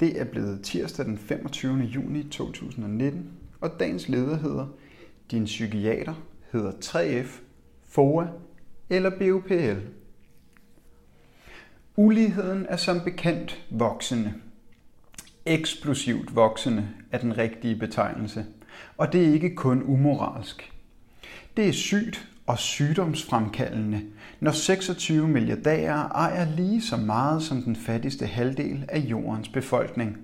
Det er blevet tirsdag den 25. juni 2019, og dagens leder hedder Din psykiater hedder 3F, FOA eller BUPL. Uligheden er som bekendt voksende. Eksplosivt voksende er den rigtige betegnelse, og det er ikke kun umoralsk. Det er sygt og sygdomsfremkaldende, når 26 milliardærer ejer lige så meget som den fattigste halvdel af jordens befolkning.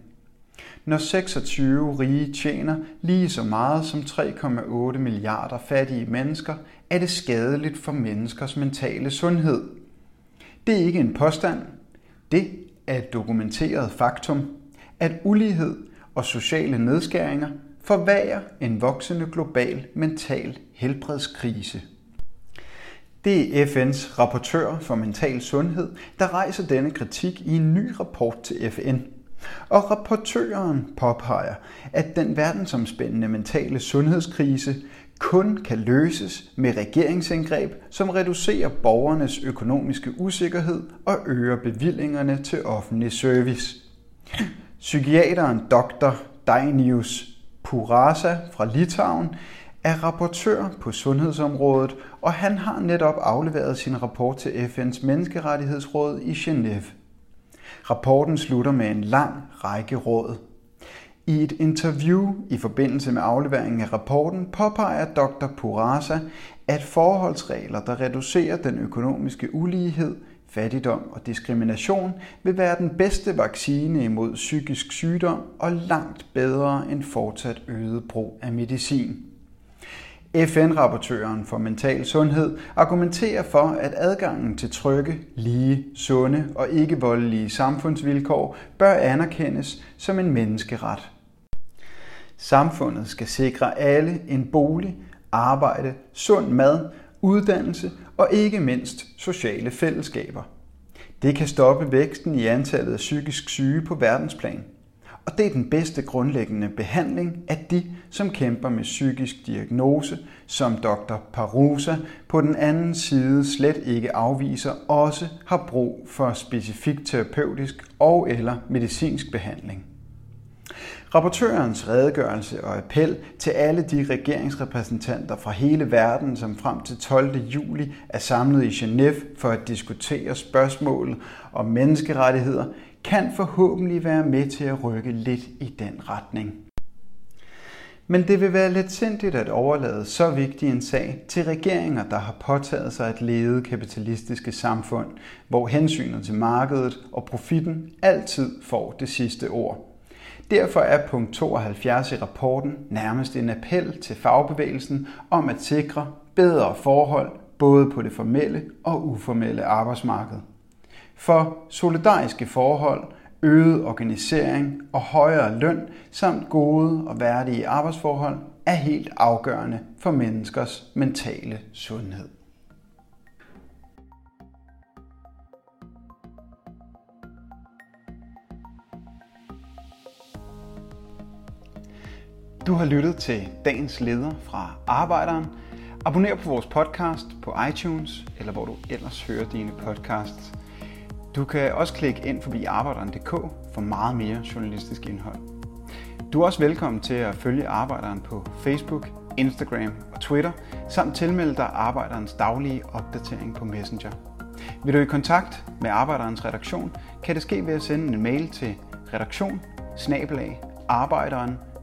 Når 26 rige tjener lige så meget som 3,8 milliarder fattige mennesker, er det skadeligt for menneskers mentale sundhed. Det er ikke en påstand. Det er et dokumenteret faktum, at ulighed og sociale nedskæringer forværrer en voksende global mental helbredskrise. Det er FN's rapportør for mental sundhed, der rejser denne kritik i en ny rapport til FN. Og rapportøren påpeger, at den verdensomspændende mentale sundhedskrise kun kan løses med regeringsindgreb, som reducerer borgernes økonomiske usikkerhed og øger bevillingerne til offentlig service. Psykiateren Dr. Dainius Purasa fra Litauen er rapportør på sundhedsområdet, og han har netop afleveret sin rapport til FN's menneskerettighedsråd i Genève. Rapporten slutter med en lang række råd. I et interview i forbindelse med afleveringen af rapporten påpeger Dr. Purasa, at forholdsregler, der reducerer den økonomiske ulighed, fattigdom og diskrimination, vil være den bedste vaccine imod psykisk sygdom og langt bedre end fortsat øget brug af medicin. FN-rapportøren for mental sundhed argumenterer for, at adgangen til trygge, lige, sunde og ikke voldelige samfundsvilkår bør anerkendes som en menneskeret. Samfundet skal sikre alle en bolig, arbejde, sund mad, uddannelse og ikke mindst sociale fællesskaber. Det kan stoppe væksten i antallet af psykisk syge på verdensplan – og det er den bedste grundlæggende behandling af de, som kæmper med psykisk diagnose, som Dr. Parusa på den anden side slet ikke afviser, også har brug for specifik terapeutisk og eller medicinsk behandling. Rapportørens redegørelse og appel til alle de regeringsrepræsentanter fra hele verden, som frem til 12. juli er samlet i Genève for at diskutere spørgsmålet om menneskerettigheder, kan forhåbentlig være med til at rykke lidt i den retning. Men det vil være lidt sindigt at overlade så vigtig en sag til regeringer, der har påtaget sig at lede kapitalistiske samfund, hvor hensynet til markedet og profitten altid får det sidste ord. Derfor er punkt 72 i rapporten nærmest en appel til fagbevægelsen om at sikre bedre forhold både på det formelle og uformelle arbejdsmarked. For solidariske forhold, øget organisering og højere løn samt gode og værdige arbejdsforhold er helt afgørende for menneskers mentale sundhed. Du har lyttet til dagens leder fra Arbejderen. Abonner på vores podcast på iTunes, eller hvor du ellers hører dine podcasts. Du kan også klikke ind forbi arbejderen.dk for meget mere journalistisk indhold. Du er også velkommen til at følge Arbejderen på Facebook, Instagram og Twitter, samt tilmelde dig Arbejderens daglige opdatering på Messenger. Vil du i kontakt med Arbejderens redaktion, kan det ske ved at sende en mail til redaktion arbejderen.dk.